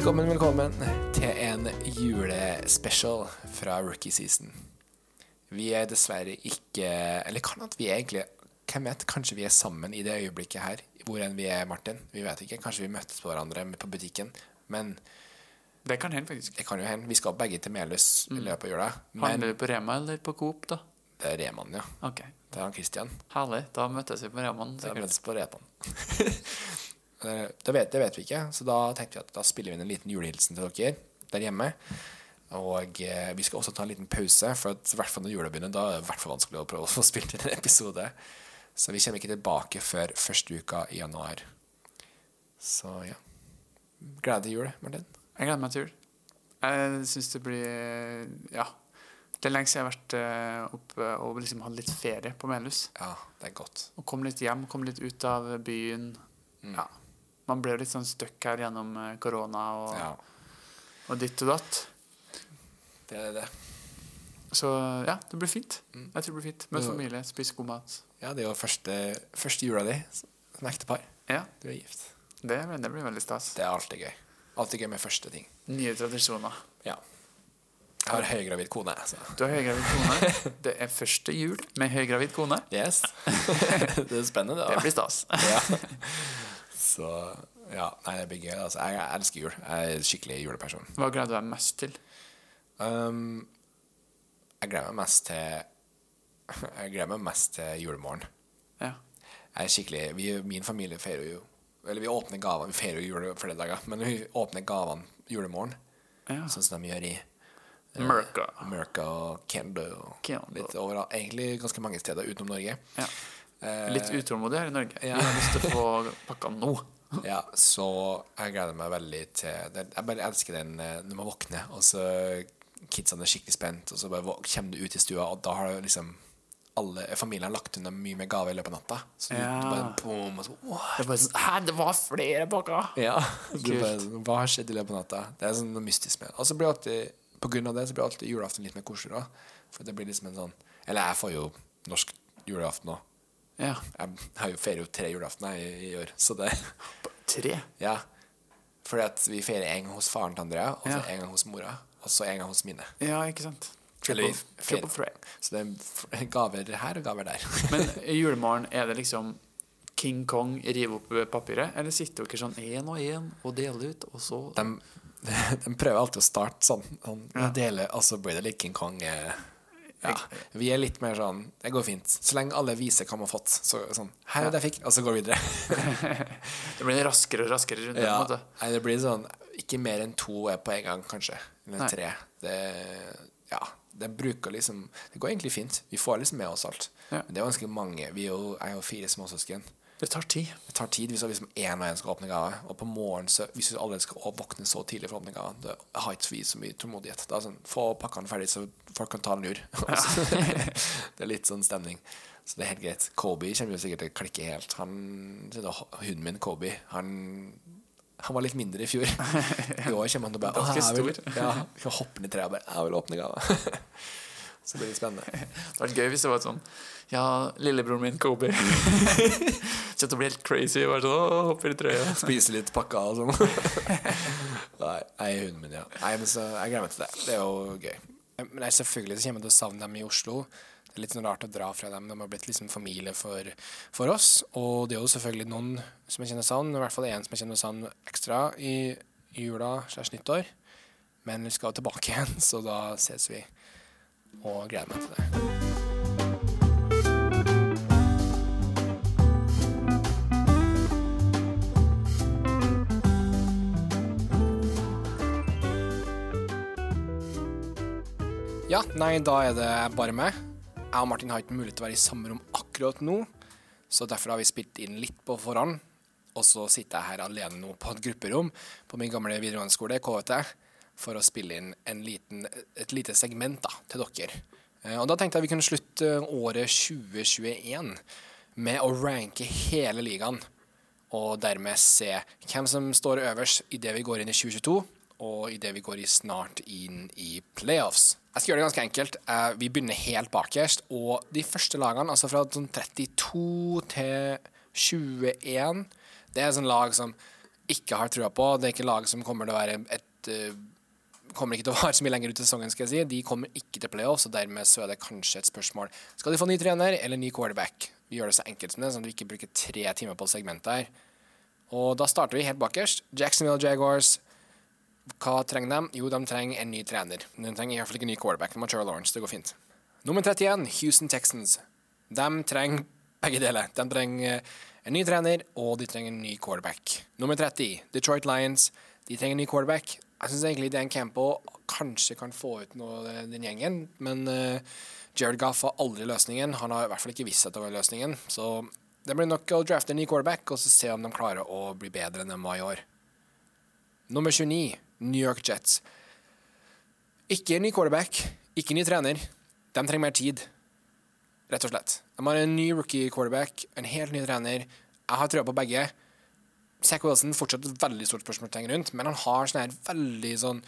Velkommen, velkommen til en julespecial fra Rookie Season. Vi er dessverre ikke Eller kan at vi er egentlig Hvem vet? Kanskje vi er sammen i det øyeblikket her, hvor enn vi er, Martin. Vi vet ikke. Kanskje vi møttes på hverandre på butikken. Men Det kan hende, faktisk. det kan jo hende. Vi skal begge til Melhus i løpet av jula. Men Handler du på Rema eller på Coop, da? det er Reman, ja. Okay. Det er han Christian. herlig. Da møtes vi på Remaen. Sikkert. møtes på Repan. Eh, det, vet, det vet vi ikke, så da tenkte vi at da spiller vi inn en liten julehilsen til dere der hjemme. Og eh, vi skal også ta en liten pause, for at, i hvert fall når jula begynner, da er det hvert fall vanskelig å prøve å få spilt inn en episode. Så vi kommer ikke tilbake før første uka i januar. Så ja. Gleder deg til jul, Martin. Jeg gleder meg til jul. Jeg syns det blir Ja. Det er lenge siden jeg har vært eh, oppe og liksom hatt litt ferie på Melhus. Ja, det er godt. Og kom litt hjem, kom litt ut av byen. Mm. Ja. Man ble litt sånn stuck her gjennom eh, korona og, Ja, og ditt og datt. det er det. Så ja, det blir fint. Mm. Jeg tror det blir fint. Med familie, spis god mat. Ja, det er jo første, første jula di som ektepar. Ja, Du er gift. det, det blir veldig stas. Det er alltid gøy. Alltid gøy med første ting. Nye tradisjoner. Ja. Jeg har høygravid kone, så Du har høygravid kone. Det er første jul med høygravid kone. Yes. det er spennende, da. Det blir stas. Ja. Så ja, nei, gøy. Altså. Jeg, elsker jul. Jeg er skikkelig juleperson. Hva gleder du deg mest til? Um, jeg gleder meg mest til Jeg gleder meg mest til julemorgen. Ja. Jeg er skikkelig vi, Min familie feirer jo Eller vi åpner gavene Vi feirer jo jul flere dager, men vi åpner gavene julemorgen, ja. sånn som de gjør i. America og Canada og Canada. litt overalt. Egentlig ganske mange steder utenom Norge. Ja. Eh, Litt utålmodig her i Norge. ja. Vi har lyst til å få pakka nå. Ja, så jeg gleder meg veldig til. Jeg bare elsker den eh, når man våkner, og så kidsene er skikkelig spent, og så bare kommer du ut i stua, og da har du liksom alle familien har lagt unna mye mer gaver i løpet av natta. Så du, Ja. du bare boom, og så. Det bare sånn Hæ, det var flere pakker! Ja, bare, Hva har skjedd i løpet av natta? Det er sånn noe mystisk med det. Og så blir alltid På grunn av det så blir alltid julaften litt mer koseligere. For det blir liksom en sånn Eller jeg får jo norsk julaften òg. Ja. Jeg har jo feirer jo tre julaftener i, i år, så det Tre. Ja. Fordi at vi feirer en gang hos faren til Andrea, og så Ja. en gang hos mora, og så en gang hos mine. Ja, ikke sant? Eller Triple, threat. Så det er gaver her og gaver der. Men i julemorgen, er det liksom King Kong rive opp papiret, eller sitter dere sånn én og én og deler ut, og så de, de prøver alltid å starte sånn. sånn Ja. dele, og så blir det litt King Kong. eh, Ja. Vi er litt mer sånn Det går fint. Så lenge alle viser hva man har fått. Så sånn Her er det jeg fikk. Og så går vi videre. Det blir en raskere og raskere runde. Ja. Nei, det blir sånn Ikke mer enn to på en gang, kanskje. Eller Nei. tre. Det Ja. Det bruker liksom Det går egentlig fint. Vi får liksom med oss alt. Ja. Men det er ganske mange. Vi er jo, jeg er jo fire småsøsken. Det tar tid. Det tar tid hvis liksom én og én skal åpne gave. Og på morgenen, så, hvis vi allerede skal våkne så tidlig for å åpne gave, det har ikke vi så mye tålmodighet. Da sånn, Få pakkene ferdig, så folk kan ta en lur. det er litt sånn stemning. Så det er helt greit. Kobe kommer jo sikkert til å klikke helt. Han, Hunden min, Kobe, han, han var litt mindre i fjor. I år kommer han til å bare «Åh, Ganske stor. ja, hoppe ned i treet og bare 'Jeg vil åpne gave'. Så det blir spennende. Det hadde vært gøy hvis det var sånn Ja, lillebroren min, Kobe. Kjente å bli helt crazy. Bare sånn, «Åh, hopper i trøya. Spise litt pakka og sånn. Nei, jeg er hunden min, ja. Nei, men så, jeg gleder meg til det. Det er jo gøy. Men jeg, selvfølgelig så kommer jeg til å savne dem i Oslo. Det er litt sånn rart å dra fra dem. De har blitt liksom familie for, for oss. Og det er jo selvfølgelig noen som jeg kjenner savn. I hvert fall én som jeg kjenner savn ekstra i, i jula slags nyttår. Men vi skal tilbake igjen, så da ses vi. Og gleder meg til det. Ja, nei, da er det bare meg. Jeg og Martin har ikke mulighet til å være i samme rom akkurat nå, så derfor har vi spilt inn litt på forhånd. Og så sitter jeg her alene nå på et grupperom på min gamle videregående skole, KVT, for å spille inn en liten, et lite segment da, til dere. Eh, Og da tenkte jeg vi kunne slutte året 2021 med å ranke hele ligaen, og dermed se hvem som står øverst idet vi går inn i 2022, og idet vi går i snart inn i playoffs. Jeg skal gjøre det ganske enkelt. Eh, Vi begynner helt bakerst, og de første lagene, altså fra sånn 32 til 21, det er sånn lag som ikke har trua på. Det er ikke lag som kommer til å være et kommer ikke til å vare så mye lenger ut i sesongen, skal jeg si. De kommer ikke til playoffs, og dermed så er det kanskje et spørsmål Skal de få ny trener eller ny quarterback. Vi gjør det så enkelt som det, sånn at vi ikke bruker tre timer på segmentet her. Og da starter vi helt bakerst. Jacksonville Jaguars. Hva trenger de? Jo, de trenger en ny trener. De trenger i hvert fall ikke en ny quarterback. De har Trevor Lawrence. Det går fint. Nummer 31, Houston Texans. De trenger begge deler. De trenger en ny trener, og de trenger en ny quarterback. Nummer 30, Detroit Lions. De trenger en ny quarterback. Jeg syns egentlig Dan Campo kanskje kan få ut noe den gjengen, men uh, Jared Goff har aldri løsningen. Han har i hvert fall ikke visst at det var løsningen. Så det blir nok å drafte en ny quarterback og så se om de klarer å bli bedre enn de var i år. Nummer 29, New York Jets. Ikke ny quarterback, ikke ny trener. De trenger mer tid, rett og slett. De har en ny rookie quarterback, en helt ny trener. Jeg har trua på begge. Zack Wilson fortsatt et veldig stort spørsmålstegn rundt, men han har sånn her veldig sånn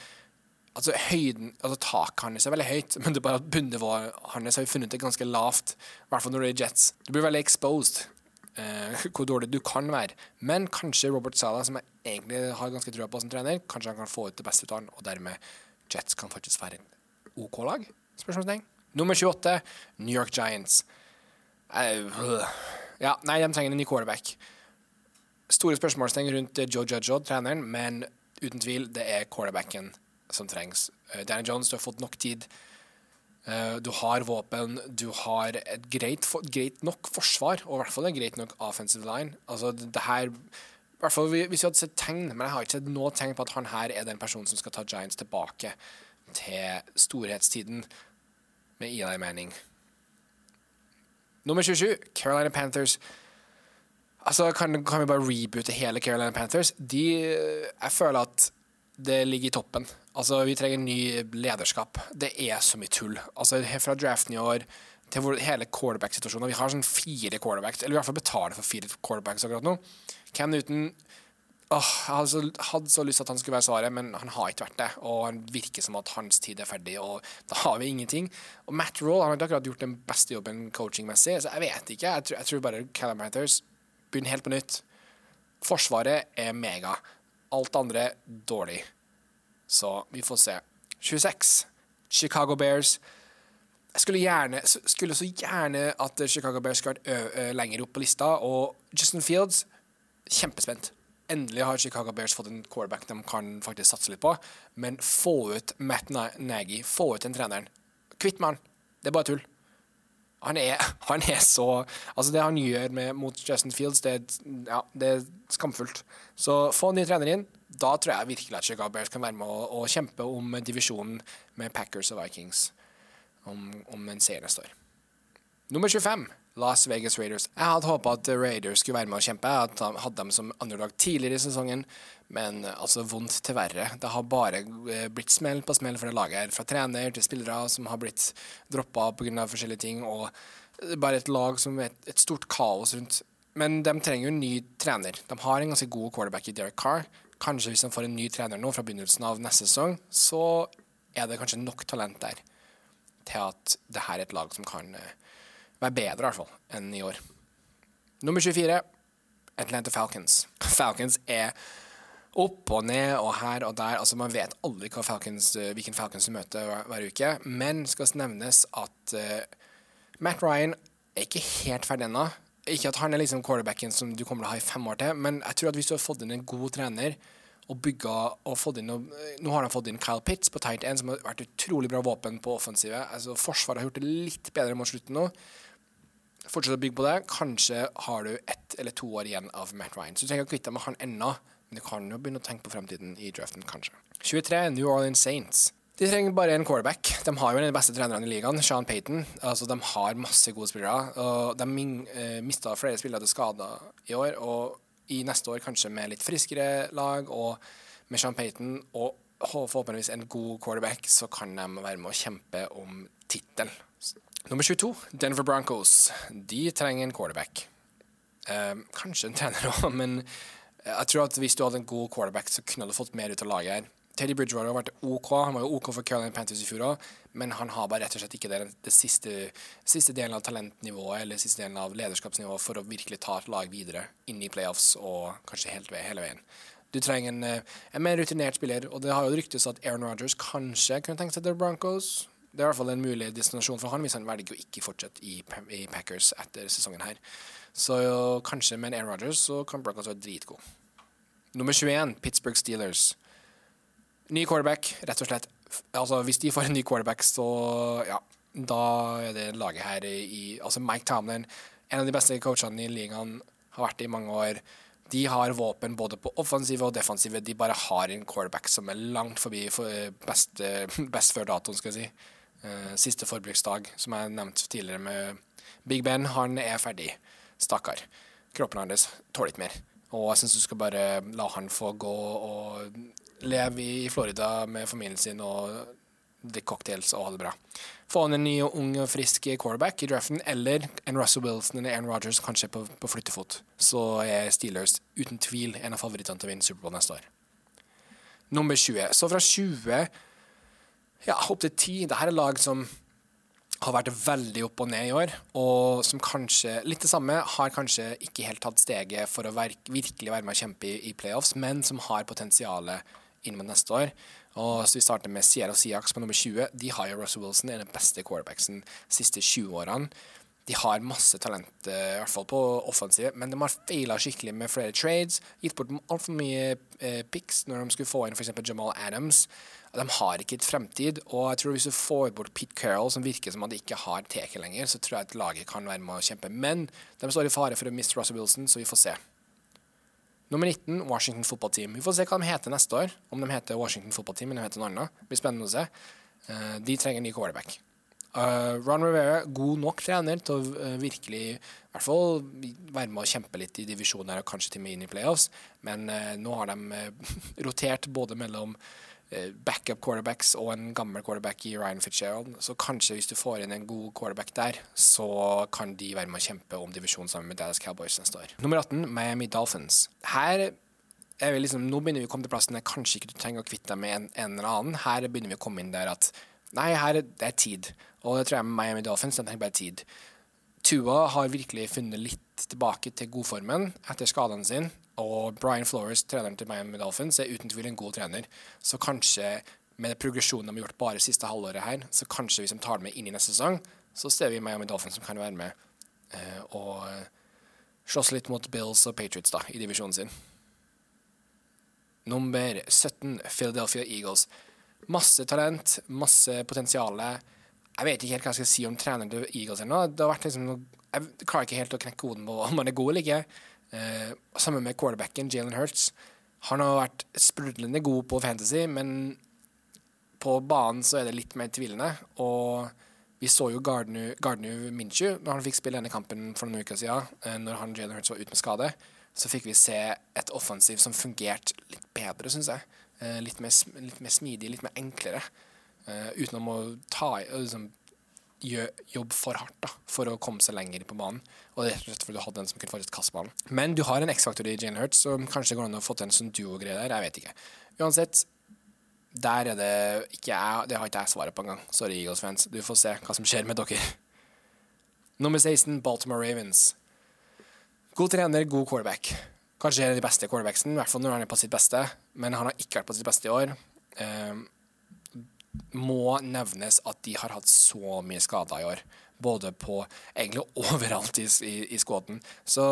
Altså høyden, altså Taket hans er veldig høyt, men det er bare at bunnivået hans har vi funnet det ganske lavt. I hvert fall når det er Jets. Du blir veldig exposed eh, hvor dårlig du kan være. Men kanskje Robert Sala, som jeg egentlig har ganske trua på som trener, kanskje han kan få ut det beste ut av han, og dermed Jets kan faktisk være et OK lag? Spørsmålstegn. Nummer 28, New York Giants. Uh, ja, nei, de trenger en ny quarterback store spørsmålstegn rundt eh, Joe Judge treneren, men uten tvil, det er quarterbacken som trengs. Uh, Danny Jones, du har fått nok tid. Uh, du har våpen, du har et greit, greit, nok forsvar, og i hvert fall en greit nok offensive line. Altså, det her i hvert fall Hvis vi hadde sett tegn, men jeg har ikke sett noe tegn på at han her er den personen som skal ta Giants tilbake til storhetstiden med Eli Manning. Nummer 27, Carolina Panthers. Altså, kan, kan, vi bare reboote hele Carolina Panthers? De, jeg føler at det ligger i toppen. Altså, Vi trenger ny lederskap. Det er så mye tull. Altså, Fra draften i år til hele quarterback-situasjonen Vi har sånn fire quarterbacks, eller i hvert fall betaler for fire quarterbacks akkurat nå. Cam Newton åh, Jeg hadde så, hadde så lyst til at han skulle være svaret, men han har ikke vært det. Og han virker som at hans tid er ferdig, og da har vi ingenting. Og Matt Roll han har ikke akkurat gjort den beste jobben coachingmessig, så jeg vet ikke. Jeg tror, jeg tror bare Callum Panthers Begynn helt på nytt. Forsvaret er mega. Alt andre dårlig. Så vi får se. 26. Chicago Bears. Jeg skulle, gjerne, skulle så gjerne at Chicago Bears skulle vært lenger opp på lista. Og Justin Fields, kjempespent. Endelig har Chicago Bears fått en quarterback de kan faktisk satse litt på. Men få ut Matt Nagy, få ut den treneren. Kvitt med han. Det er bare tull han er, han er, så Altså, det han gjør med, mot Justin Fields, det, ja, det er skamfullt. Så få en ny trener inn. Da tror jeg virkelig at Chicago Bears kan være med å, å kjempe om divisjonen med Packers og Vikings om, om en seier neste år. Nummer 25. Las Vegas Raiders. Jeg hadde håpa at Raiders skulle være med å kjempe. Jeg hadde dem som underlag tidligere i sesongen, men altså vondt til verre. Det har bare eh, blitt smell på smell for det laget her. Fra trener til spillere som har blitt droppa pga. forskjellige ting, og bare et lag som er et stort kaos rundt. Men de trenger jo en ny trener. De har en ganske god quarterback i Derek Carr. Kanskje hvis de får en ny trener nå fra begynnelsen av neste sesong, så er det kanskje nok talent der til at det her er et lag som kan eh, være bedre, i hvert fall, enn i år. Nummer 24, Atlanta Falcons. Falcons er opp og ned og her og der. Altså Man vet aldri Falcons, eh, hvilken Falcons du møter hver, hver, uke. Men skal nevnes at uh, Matt Ryan er ikke helt ferdig ennå. Ikke at han er liksom quarterbacken som du kommer til å ha i fem år til, men jeg tror at hvis du har fått inn en god trener og bygga og fått inn Nå har de fått inn Kyle Pitts på tight end, som har vært utrolig bra våpen på offensivet. Altså Forsvaret har gjort det litt bedre mot slutten nå. Fortsett å bygge på det. Kanskje har du ett eller to år igjen av Matt Ryan. Så du trenger ikke kvitte deg med han ennå, men du kan jo begynne å tenke på fremtiden i draften, kanskje. 23. New Orleans Saints. De trenger bare en quarterback. De har jo en av de beste trenerne i ligaen, Sean Payton. Altså, de har masse gode spillere. Og de uh, mista flere spillere til skader i år, og i neste år kanskje med litt friskere lag og med Sean Payton og forhåpentligvis en god quarterback, så kan de være med å kjempe om tittel. Nummer 22, Denver Broncos. De trenger en quarterback. Eh, kanskje en trener òg, men jeg tror at hvis du hadde en god quarterback, så kunne du fått mer ut av laget her. Teddy Bridgewater har vært OK. Han var jo OK for Carolina Panthers i fjor òg, men han har bare rett og slett ikke det, det siste, siste, delen av talentnivået eller siste delen av lederskapsnivået for å virkelig ta et lag videre inn i playoffs og kanskje helt ved, hele veien. Du trenger en, eh, en mer rutinert spiller, og det har jo ryktes at Aaron Rodgers kanskje kunne tenkt seg til Broncos. Det er i hvert fall en mulig destinasjon for han hvis han velger å ikke fortsette i, i Packers etter sesongen her. Så jo, kanskje med en Aaron Rodgers så kan Broncos være dritgod. Nummer 21, Pittsburgh Steelers. Ny quarterback, rett og slett. Altså, hvis de får en ny quarterback, så ja, da er det laget her i Altså, Mike Tomlin, en av de beste coachene i ligaen, har vært det i mange år. De har våpen både på offensive og defensive. De bare har en quarterback som er langt forbi for eh, best, best før datoen, skal jeg si. Uh, siste forbruksdag, som jeg nevnte tidligere med Big Ben, han er ferdig. Stakkar. Kroppen hans tåler ikke mer. Og jeg syns du skal bare la han få gå og leve i Florida med familien sin og drikke cocktails og ha det bra. Få han en ny og ung og frisk quarterback i draften, eller en Russell Wilson eller Aaron Rodgers kanskje på, på flyttefot. Så er Steelers uten tvil en av favorittene til å vinne Superbowl neste år. Nummer 20. Så fra 20 ja, opptil ti. 10 Dette er lag som har vært veldig opp og ned i år, og som kanskje, litt det samme, har kanskje ikke helt tatt steget for å virkelig være med og kjempe i, i playoffs, men som har potensialet inn mot neste år. Og så Vi starter med Sierra Siax på nummer 20. De har jo Russell Wilson, er den beste quarterbacksen de siste 20 årene. De har masse talent, eh, i hvert fall på offensiv, men de har feila skikkelig med flere trades. Gitt bort altfor mye eh, picks når de skulle få inn f.eks. Jamal Adams. De har ikke et fremtid, og jeg tror hvis du får bort Pete Carroll, som virker som at de ikke har teken lenger, så tror jeg at laget kan være med å kjempe. Men de står i fare for å miste Russell Wilson, så vi får se. Nummer 19, Washington Football Team. Vi får se hva de heter neste år. Om de heter Washington Football Team eller de heter noe annet. Det blir spennende å se. Uh, de trenger en ny quarterback. Uh, Ron Rivera, god nok trener til å uh, virkelig hvert fall være med å kjempe litt i divisjoner og kanskje til og med inn i playoffs. Men nå har de rotert både mellom backup quarterbacks og en gammel quarterback i Ryan Fitzgerald. Så kanskje hvis du får inn en god quarterback der, så kan de være med å kjempe om divisjonen sammen med Dallas Cowboys neste år. Nummer 18, Miami Dolphins. Her er vi liksom, nå begynner vi å komme til plassen der kanskje ikke du trenger å kvitte deg med en, en, eller annen. Her begynner vi å komme inn der at nei, her er det tid. Og det tror jeg med Miami Dolphins, de trenger bare tid. Tua har virkelig funnet litt tilbake til godformen etter skadene sine. Og Brian Flores, treneren til Miami Dolphins, er uten tvil en god trener. Så kanskje med progresjonen de har gjort bare siste halvåret her, så kanskje hvis de tar det med inn i neste sesong, så ser vi Miami Dolphins som kan være med eh, og slåss litt mot Bills og Patriots da, i divisjonen sin. Nummer 17, Philadelphia Eagles. Masse talent, masse potensial. Jeg vet ikke helt hva jeg skal si om treneren til Eagles ennå. Liksom, jeg klarer ikke helt å knekke koden på om han er god eller ikke. Eh, sammen med quarterbacken Jalen Hurts. Han har vært sprudlende god på fantasy, men på banen så er det litt mer tvilende. Og vi så jo Gardner, Minshew når han fikk spille denne kampen for noen uker siden, eh, når han Jalen Hurts var ute med skade. Så fikk vi se et offensiv som fungerte litt bedre, syns jeg. Eh, litt mer, litt mer, smidig, litt mer enklere. Uh, uten å ta liksom, jobb for hardt da, for å komme seg lenger på banen. Og rett og slett fordi du hadde en som kunne faktisk kasteballen. Men du har en X-faktor i Jane Hurts som kanskje går an å få til en sånn duo-greie der. Jeg vet ikke. Uansett, der er det ikke jeg Det har ikke jeg svaret på engang. Sorry, Eagles-fans. Du får se hva som skjer med dere. Nummer 16, Baltimore Ravens. God trener, god quarterback. Kanskje er det de beste quarterbacksen, i hvert fall når han er på sitt beste. Men han har ikke vært på sitt beste i år. Eh, må nevnes at de har hatt så mye skader i år. Både på egentlig overalt i, i, i skåten. Så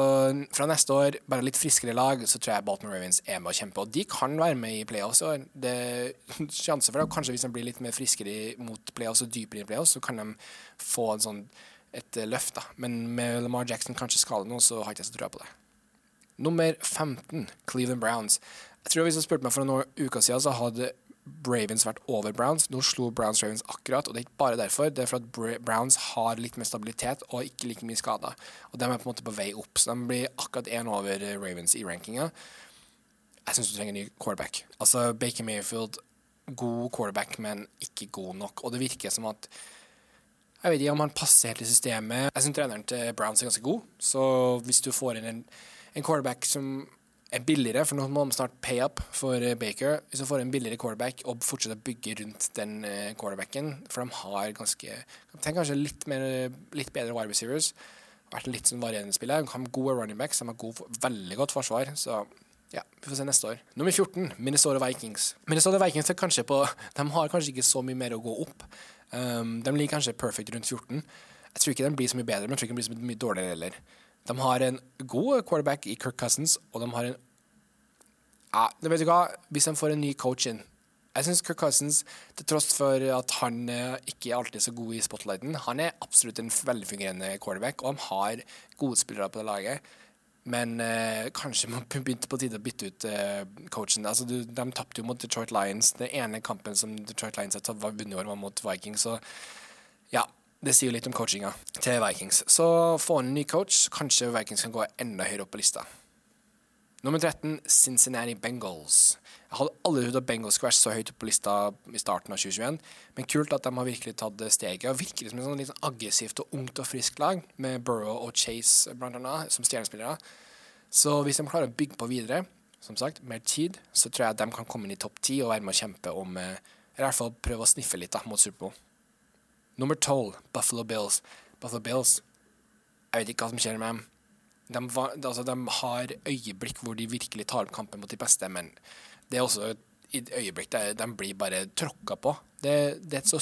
fra neste år, bare litt friskere lag, så tror jeg Baltimore Ravens er med å kjempe. Og de kan være med i playoffs. Og det er sjanse for det. Kanskje hvis de blir litt mer friskere mot playoffs og dypere i playoffs, så kan de få en sånn, et løft. da. Men med Lamar Jackson kanskje skadet nå, så har jeg ikke så trua på det. Nummer 15, Cleveland Browns. Jeg tror Hvis du spurte meg for noen uker siden, så hadde Ravens vært over Browns. Nå slo Browns Ravens akkurat, og det er ikke bare derfor. Det er for at Browns har litt mer stabilitet og ikke like mye skader. Og de er på en måte på vei opp, så de blir akkurat én over Ravens i rankinga. Jeg syns du trenger en ny quarterback. Altså Baker Mayfield, god quarterback, men ikke god nok. Og det virker som at jeg vet ikke om han passer helt i systemet. Jeg syns treneren til Browns er ganske god, så hvis du får inn en, en quarterback som er billigere, for nå må de snart pay up for eh, Baker. Hvis de får en billigere quarterback og fortsetter å bygge rundt den eh, quarterbacken, for de har ganske Tenk kanskje litt, mer, litt bedre wide receivers. Vært litt sånn varierende spiller. De har gode running backs, de har god, veldig godt forsvar. Så Ja, vi får se neste år. Nummer 14, Minnesota Vikings. Minnesota Vikings er kanskje på De har kanskje ikke så mye mer å gå opp. Um, de ligger kanskje perfect rundt 14. Jeg tror ikke de blir så mye bedre, men jeg tror ikke de blir så mye dårligere heller. De har en god quarterback i Kirk Cousins, og de har en Ja, vet du hva, hvis de får en ny coach inn Jeg syns Kirk Cousins, til tross for at han eh, ikke er alltid så god i spotlighten, han er absolutt en velfungerende quarterback, og de har gode spillere på det laget. Men eh, kanskje man begynte på tide å bytte ut eh, coachen. Altså, du, de tapte jo mot Detroit Lions. Den ene kampen som Detroit Lions har vunnet var mot Vikings. Så ja, det sier litt om coachinga til Vikings. Så få en ny coach. Kanskje Vikings kan gå enda høyere opp på lista. Nummer 13, Cincinnati Bengals. Jeg hadde aldri trodd at Bengals skulle være så høyt oppe på lista i starten av 2021, men kult at de har virkelig tatt steget. og Virker som et sånn litt sånn aggressivt og ungt og friskt lag, med Burrow og Chase blant annet, som stjernespillere. Så hvis de klarer å bygge på videre, som sagt, mer tid, så tror jeg at de kan komme inn i topp ti og være med å kjempe om eh, Eller i hvert fall prøve å sniffe litt da, mot Superbowl. Nummer tolv, Buffalo Bills. Buffalo Bills, jeg vet ikke hva som skjer med dem. De, altså, de har øyeblikk hvor de virkelig tar opp kampen mot de beste, men det er også et øyeblikk der de blir bare tråkka på. Det, det, er et så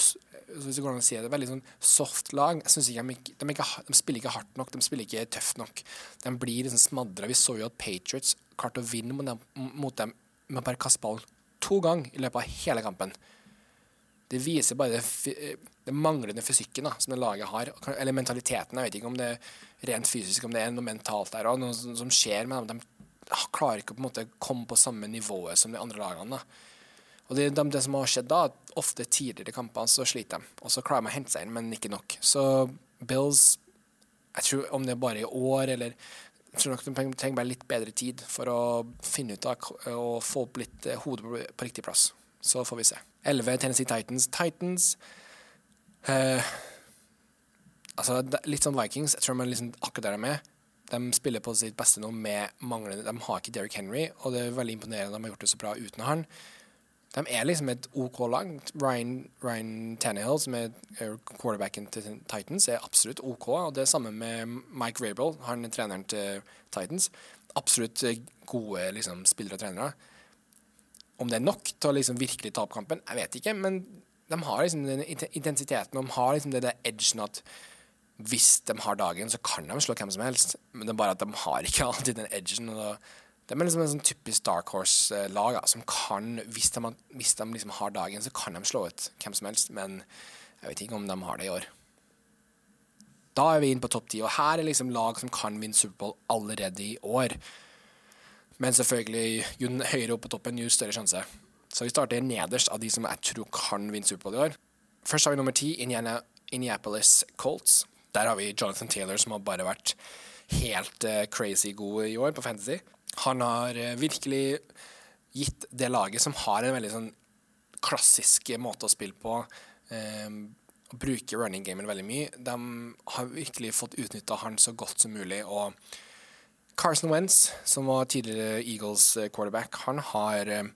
hvis det går an å si det, det er veldig sånn soft lag. Jeg ikke de, ikke, de, spiller ikke hardt nok, de spiller ikke tøft nok. De blir liksom smadra. Vi så jo at Patriots klarte å vinne mot dem med å bare kaste ballen to ganger i løpet av hele kampen. Det viser bare det, det manglende fysikken da, som det laget har, eller mentaliteten. Jeg vet ikke om det er rent fysisk, om det er noe mentalt der òg, noe som skjer dem. De klarer ikke å på en måte komme på samme nivået som de andre lagene. da. Og det, de, det som har skjedd da, ofte tidligere i kampene så sliter de, og så klarer de å hente seg inn, men ikke nok. Så Bills Jeg tror om det er bare i år, eller jeg tror nok de trenger bare litt bedre tid for å finne ut av og få opp litt eh, hodet på riktig plass. Så får vi se. 11 Tennessee Titans. Titans Uh, Altså, litt sånn Vikings. Jeg tror er liksom akkurat der de er. De spiller på sitt beste nå med manglende De har ikke Derrick Henry, og det er veldig imponerende at de har gjort det så bra uten han. De er liksom et OK lag. Ryan, Ryan Tannehill, som er quarterbacken til Titans, er absolutt OK. Og det er samme med Mike Rabel, han er treneren til Titans. Absolutt gode liksom, spillere og trenere. Om det er nok til å liksom virkelig ta opp kampen, jeg vet ikke. Men de har liksom den intensiteten, de har liksom det der edgen at hvis de har dagen, så kan de slå hvem som helst. Men det er bare at de har ikke alltid den edgen. og det er liksom en sånn typisk Dark Horse-lag som kan, hvis de, hvis de liksom har dagen, så kan de slå ut hvem som helst. Men jeg vet ikke om de har det i år. Da er vi inne på topp ti, og her er liksom lag som kan vinne Superbowl allerede i år. Men selvfølgelig, jo høyere opp på toppen, jo større sjanse. Så vi starter nederst av de som jeg tror kan vinne Superbowl i år. Først har vi nummer ti, Indianapolis Colts. Der har vi Jonathan Taylor, som har bare vært helt uh, crazy god i år på Fantasy. Han har uh, virkelig gitt det laget, som har en veldig sånn klassisk måte å spille på, um, bruke running gamen veldig mye, de har virkelig fått utnytta han så godt som mulig. og Carson Wentz, som var tidligere Eagles eh, quarterback, han har eh,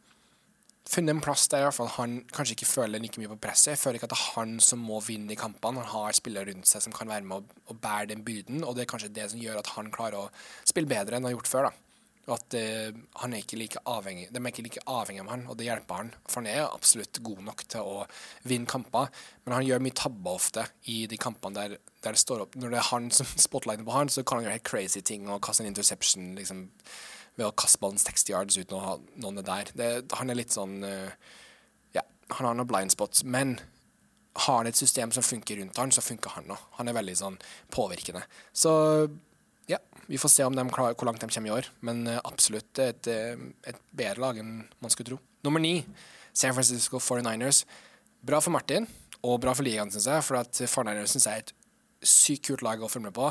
funnet en plass der i hvert fall han kanskje ikke føler like mye på presset. Jeg føler ikke at det er han som må vinne i kampene. Han har spillere rundt seg som kan være med å bære den byrden, og det er kanskje det som gjør at han klarer å spille bedre enn han har gjort før. da. Og at uh, han er ikke like avhengig, De er ikke like avhengig av han, og det hjelper han. For han er absolutt god nok til å vinne kamper, men han gjør mye tabber ofte i de kampene der, der, det står opp. Når det er han som spotlighter på han, så kan han gjøre helt crazy ting og kaste en interception liksom, ved å kaste ballen 60 yards uten å ha noen der. Det, han er litt sånn uh, Ja, han har noen blind spots, men har han et system som funker rundt han, så funker han òg. Han er veldig sånn påvirkende. Så vi får se om de klarer, hvor langt de kommer i år. Men uh, absolutt et, eh, et, bedre lag enn man skulle tro. Nummer ni, San Francisco 49ers. Bra for Martin, og bra for ligaen, syns jeg. For at 49ers syns jeg er et sykt kult lag å følge med på.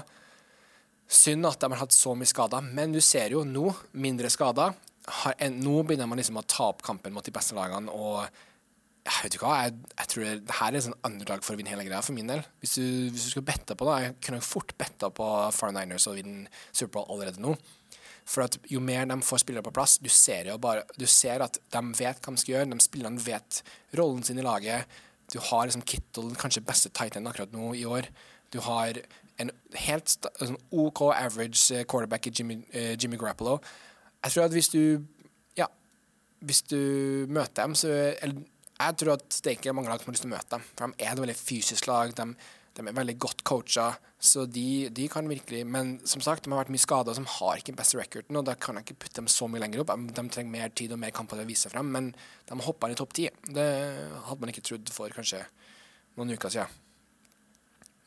Synd at de har hatt så mye skader, men du ser jo nå mindre skader. Nå begynner man liksom å ta opp kampen mot de beste lagene. og jeg vet ikke hva, jeg, jeg tror det, det her er sånn underlag for å vinne hele greia for min del. Hvis du, hvis du skal bette på det, jeg kunne fort betta på 49ers og vinne Superbowl allerede nå. For at jo mer de får spillere på plass, du ser jo bare Du ser at de vet hva de skal gjøre, de spillerne vet rollen sin i laget. Du har liksom Kittle, kanskje beste tight end akkurat nå i år. Du har en helt sånn OK average quarterback i Jimmy, uh, Jimmy Grappolo. Jeg tror at hvis du Ja, hvis du møter dem, så Eller jeg tror at det er ikke mange lag som har lyst til å møte dem. For de er et veldig fysisk lag. De, de er veldig godt coacha. Så de, de, kan virkelig Men som sagt, de har vært mye skada, de har ikke den beste recorden. Og da kan jeg ikke putte dem så mye lenger opp. De trenger mer tid og mer kamper til å vise seg frem. Men de har hoppa inn i topp ti. Det hadde man ikke trodd for kanskje noen uker siden.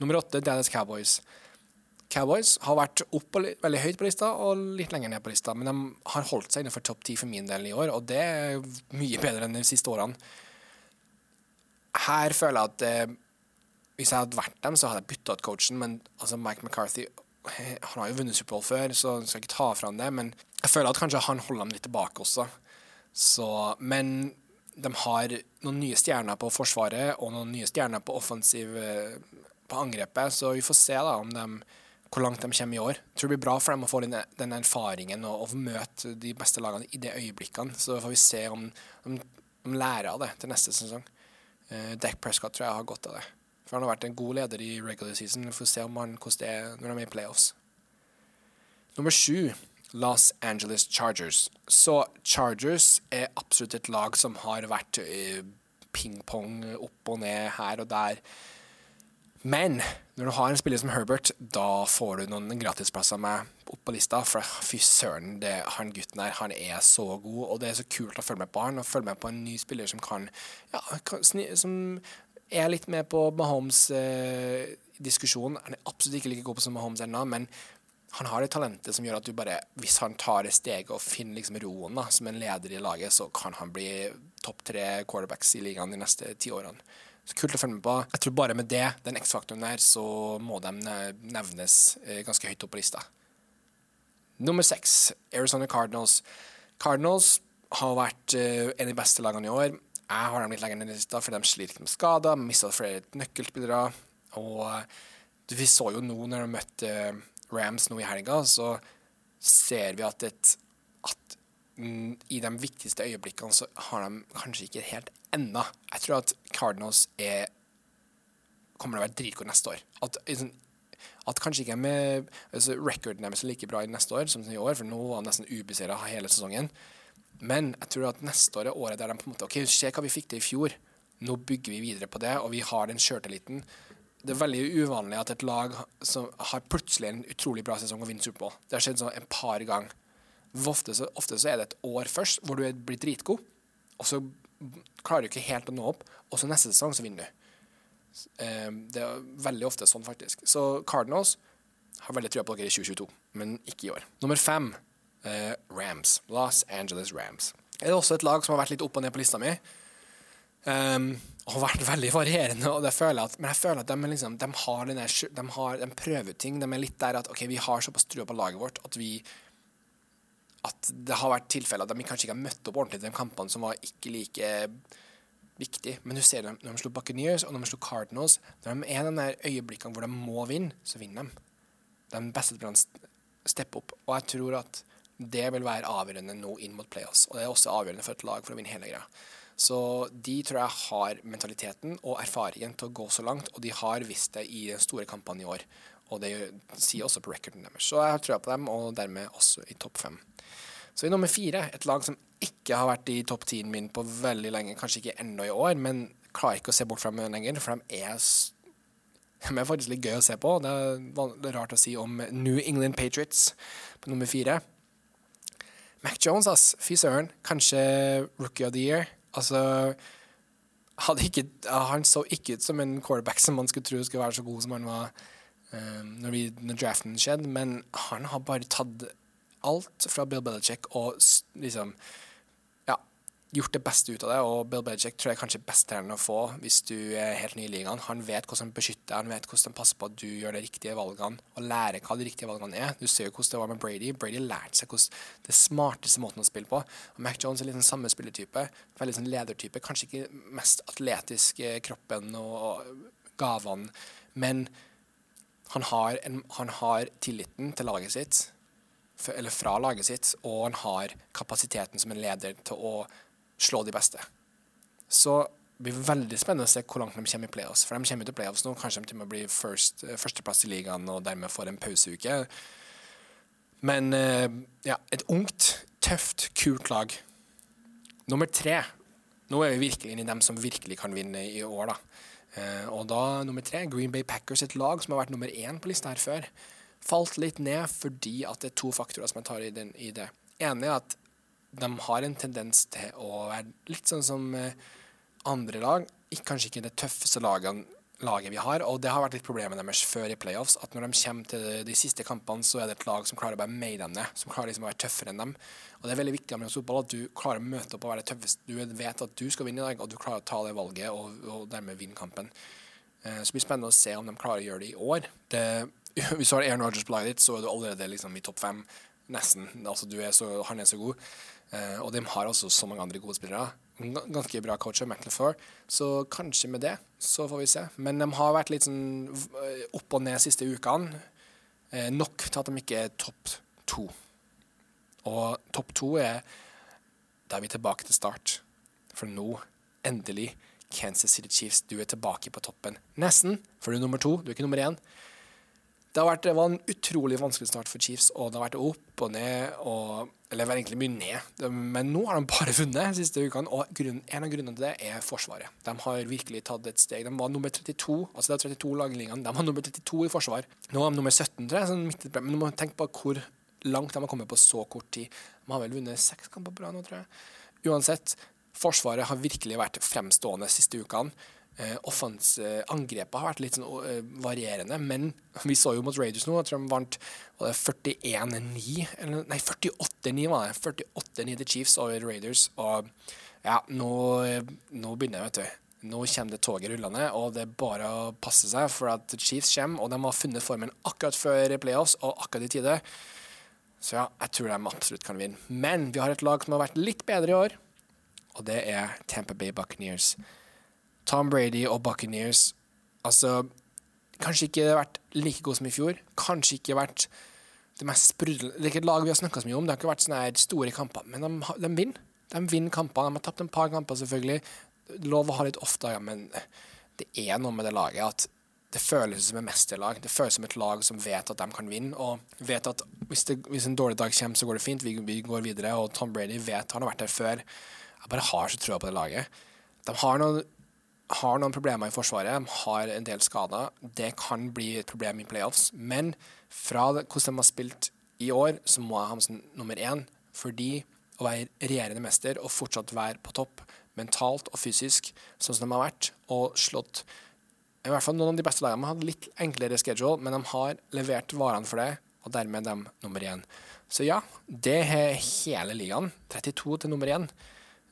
Nummer åtte, Dallas Cowboys. Cowboys har vært opp og veldig høyt på lista og litt lenger ned på lista, men de har holdt seg innenfor topp ti for min del i år, og det er mye bedre enn de siste årene. Her føler jeg at eh, hvis jeg hadde vært dem, så hadde jeg bytta ut coachen, men altså Mike McCarthy han har jo vunnet Superbowl før, så jeg skal ikke ta fra ham det, men jeg føler at kanskje han holder dem litt tilbake også. Så, men de har noen nye stjerner på forsvaret og noen nye stjerner på offensiv eh, på angrepet, så vi får se da om de hvor langt de kommer i år. Jeg tror det blir bra for dem å få den, erfaringen og, og, møte de beste lagene i de øyeblikkene. Så får vi se om de lærer av det til neste sesong. Uh, Deck Prescott tror jeg har godt av det. For han har vært en god leder i regular season. Vi får se om han, hvordan det er når de er i playoffs. Nummer sju, Los Angeles Chargers. Så Chargers er absolutt et lag som har vært uh, ping-pong opp og ned her og der. Men når du har en spiller som Herbert, da får du noen gratisplasser med opp på lista. For fy søren, det, han gutten der, han er så god, og det er så kult å følge med på han. Og følge med på en ny spiller som kan, ja, kan som er litt med på Mahomes-diskusjonen. Eh, han er absolutt ikke like god på som Mahomes ennå, men han har det talentet som gjør at du bare, hvis han tar det steget og finner liksom roen da, som en leder i laget, så kan han bli topp tre quarterbacks i ligaen de neste ti årene. Så kult å følge med på. Jeg tror bare med det, den X-faktoren der, så må de nevnes eh, ganske høyt opp på lista. Nummer seks, Arizona Cardinals. Cardinals har vært uh, en av de beste lagene i år. Jeg har dem litt lenger ned i lista, for de sliter med skader, mista flere nøkkelspillere. Og uh, vi så jo nå, når de møtte Rams nå i helga, så ser vi at, et, at i de viktigste øyeblikkene så har de kanskje ikke helt ennå. Jeg tror at Cardinals er kommer til å være dritgode neste år. At, liksom, at kanskje ikke med altså, recorden deres er like bra i neste år som i år, for nå var han nesten ubeseira hele sesongen. Men jeg tror at neste år er året der de på en måte OK, se hva vi fikk til i fjor. Nå bygger vi videre på det, og vi har den sjøltilliten. Det er veldig uvanlig at et lag som har plutselig en utrolig bra sesong og vinner Superbowl. Det har skjedd sånn en par ganger. Ofte så, ofte så, er det et år først hvor du er blitt dritgod, og så klarer du ikke helt å nå opp, og så neste sesong så vinner du. Ehm, det er veldig ofte sånn, faktisk. Så Cardinals har veldig trua på dere i 2022, men ikke i år. Nummer fem, eh, Rams. Los Angeles Rams. Det er også et lag som har vært litt opp og ned på lista mi. Um, og vært veldig varierende. Og føler at, men jeg føler at de, liksom, de, har denne, de, har, de prøver ting. De er litt der at OK, vi har såpass trua på laget vårt at vi det har vært tilfeller at de kanskje ikke har møtt opp ordentlig til de kampene som var ikke like viktig. Men du ser dem når de slo Buccaneers og når de slo Cardinals. Når de er den øyeblikkene hvor de må vinne, så vinner de. De beste spillerne stepper opp. Og jeg tror at det vil være avgjørende nå inn mot playoffs. Og det er også avgjørende for et lag for å vinne hele greia. Så de tror jeg har mentaliteten og erfaringen til å gå så langt, og de har visst det i den store kampene i år. Og det sier også på recorden deres. Så jeg har trua på dem, og dermed også i topp fem. Så i nummer fire, et lag som ikke har vært i topp tien min på veldig lenge, kanskje ikke ennå i år, men klarer ikke å se bort fra dem lenger, for de er, de er faktisk litt gøy å se på. Det er, rart å si om New England Patriots på nummer fire. Mac Jones, ass. Fy søren. Kanskje rookie of the year. Altså ikke, Han så ikke ut som en quarterback som man skulle tro skulle være så god som han var um, når, vi, når draften skjedde, men han har bare tatt alt fra Bill Belichick og liksom ja, gjort det beste ut av det. Og Bill Belichick tror jeg kanskje best til å få hvis du er helt ny i ligaen. Han vet hvordan han beskytter, han vet hvordan han passer på at du gjør de riktige valgene, og lærer hva de riktige valgene er. Du ser jo hvordan det var med Brady. Brady lærte seg hvordan det smarteste måten å spille på. Og Mac Jones er litt den samme spillertype. Veldig sånn ledertype. Kanskje ikke mest atletisk kroppen og gavene, men han har, en, han har tilliten til laget sitt eller fra laget sitt, og han har kapasiteten som en leder til å slå de beste. Så det blir veldig spennende å se hvor langt de kommer i playoffs. For de kommer til playoffs nå, kanskje de til og med blir first, eh, førsteplass i ligaen og dermed får en pauseuke. Men eh, ja, et ungt, tøft, kult lag. Nummer tre. Nå er vi virkelig inne i dem som virkelig kan vinne i år, da. Eh, og da nummer tre, Green Bay Packers, et lag som har vært nummer én på lista her før, falt litt ned fordi at det er to faktorer som jeg tar i, den, i det. ene er at de har en tendens til å være litt sånn som eh, andre lag. Kanskje ikke det tøffeste laget, laget vi har, og det har vært litt problemet deres før i playoffs. At når de kommer til de, siste kampene, så er det et lag som klarer å bare meie dem ned. Som klarer liksom å være tøffere enn dem. Og det er veldig viktig amerikansk fotball at du klarer å møte opp og være det tøffeste. Du vet at du skal vinne i dag, og du klarer å ta det valget og, og dermed vinne kampen. Eh, Så det blir spennende å se om de klarer å gjøre det i år. Det, hvis du har Aaron Rodgers på laget ditt, så er du allerede liksom i topp fem. Nesten. Altså, er så, han er så god. Uh, og de har også så mange andre gode spillere. Ganske bra coacher, Matt Så kanskje med det, så får vi se. Men de har vært litt sånn opp og ned siste ukene. Uh, nok til at de ikke er topp to. Og topp to er Da er vi tilbake til start. For nå, endelig, Kansas City Chiefs, du er tilbake på toppen. Nesten, for du er nummer to, du er ikke nummer én. Det, vært, det var en utrolig vanskelig start for Chiefs, og det har vært opp og ned, og, eller egentlig mye ned. Men nå har de bare vunnet de siste ukene, og grunn, en av grunnene til det er Forsvaret. De har virkelig tatt et steg. De var nummer 32, altså det er 32 lag de var nummer 32 i forsvar. Nå er de nummer 17, tror jeg, sånn midt men du må tenke på hvor langt de har kommet på så kort tid. De har vel vunnet seks kamper på rad nå, tror jeg. Uansett, Forsvaret har virkelig vært fremstående de siste ukene. Eh, eh, angrepet har vært litt sånn eh, varierende, men vi så jo mot Raiders nå at de vant 41-9, nei, 48-9 var det. 48-9 til Chiefs over Raiders, og ja, nå, nå begynner det, vet du. Nå kommer det toget rullende, og det er bare å passe seg, for at Chiefs kommer, og de har funnet formen akkurat før playoffs, og akkurat i tide. Så ja, jeg tror de absolutt kan vinne. Men vi har et lag som har vært litt bedre i år, og det er Tampa Bay Buccaneers. Tom Brady og Buccaneers Altså, kanskje ikke vært like god som i fjor. Kanskje ikke vært det mest sprudlende Det er ikke et lag vi har snakka så mye om, det har ikke vært sånne store kamper, men de, de vinner. De vinner kamper. De har tapt en par kamper, selvfølgelig. Lov å ha litt ofte, dager, men det er noe med det laget at det føles som et mesterlag. Det føles som et lag som vet at de kan vinne, og vet at hvis, det, hvis en dårlig dag kommer, så går det fint. Vi, vi går videre, og Tom Brady vet han har vært der før. Jeg bare har så trua på det laget. De har noen, har noen problemer i forsvaret, har en del skader. Det kan bli et problem i playoffs, men fra hvordan de har spilt i år, så må jeg ha dem som nummer én, fordi å være regjerende mester og fortsatt være på topp mentalt og fysisk, sånn som de har vært, og slått i hvert fall noen av de beste lagene har hatt litt enklere schedule, men de har levert varene for det, og dermed de nummer én. Så ja, det er hele ligaen. 32 til nummer én.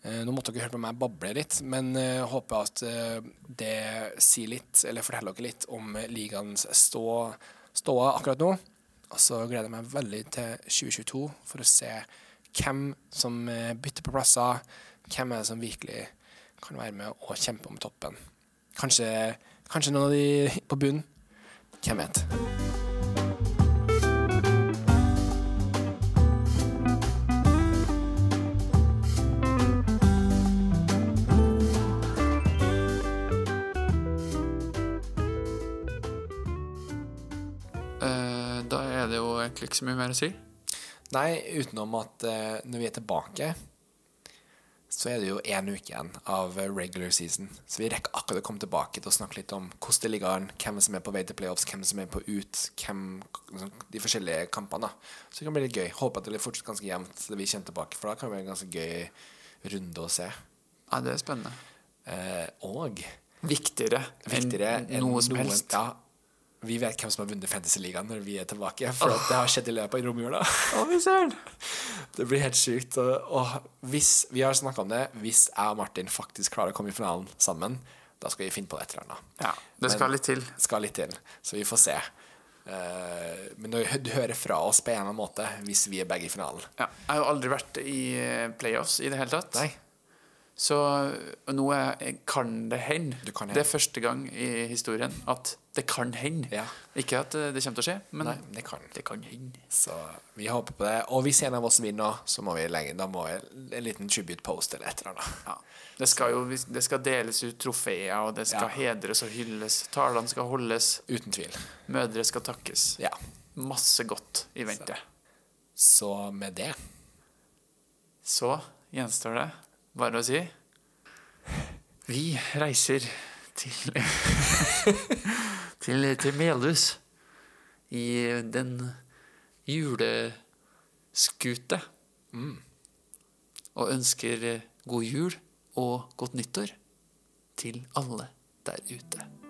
Eh, Nå måtte dere høre på meg bable litt, men jeg håper at eh, det sier litt, eller forteller dere litt om ligaens stå, ståa akkurat nå. Og så gleder jeg meg veldig til 2022 for å se hvem som eh, bytter på plasser, hvem er det som virkelig kan være med og kjempe om toppen. Kanskje, kanskje noen av de på bunnen. Hvem vet. Egentlig ikke så mye mer å si. Nei, utenom at eh, når vi er tilbake, så er det jo én uke igjen av regular season. Så vi rekker akkurat å komme tilbake til å snakke litt om hvordan det ligger an, hvem som er på vei til playoffs, hvem som er på ut, hvem, liksom, de forskjellige kampene. Så det kan bli litt gøy. Håper at det blir fortsatt ganske jevnt til vi kommer tilbake, for da kan det bli en ganske gøy runde å se. Ja, det er spennende. Eh, og Viktigere, viktigere enn noe som helst. Ja, vi vet hvem som har vunnet Fantasy-ligaen når vi er tilbake, for oh. det har skjedd i løpet av romjula. Oh! Det blir helt sykt. Og, og hvis vi har snakka om det, hvis jeg og Martin faktisk klarer å komme i finalen sammen, da skal vi finne på et eller annet. Ja, det skal Men- litt til. Skal litt til, så vi får se. Uh, men du, du hører fra oss på en eller annen måte hvis vi er begge i finalen. Ja, jeg har jo aldri vært i eh, playoffs i det hele tatt. Nei. Så nå er, kan det hende. Det er første gang i historien at det kan hende. Ja. Ikke at eh, det kommer til å skje, men Nei, det kan. det kan hende. Så vi håper på det. Og hvis en av oss vinner, så må vi legge Da må vi en liten tribute post eller et eller annet. Ja. Det skal jo det skal deles ut trofeer, og det skal Ja. hedres og hylles. Talene skal holdes. Uten tvil. Mødre skal takkes. Ja. Masse godt i vente. Så med det så gjenstår det bare å si Vi reiser til til, til Melhus i den juleskute. Og ønsker god jul og godt nyttår til alle der ute.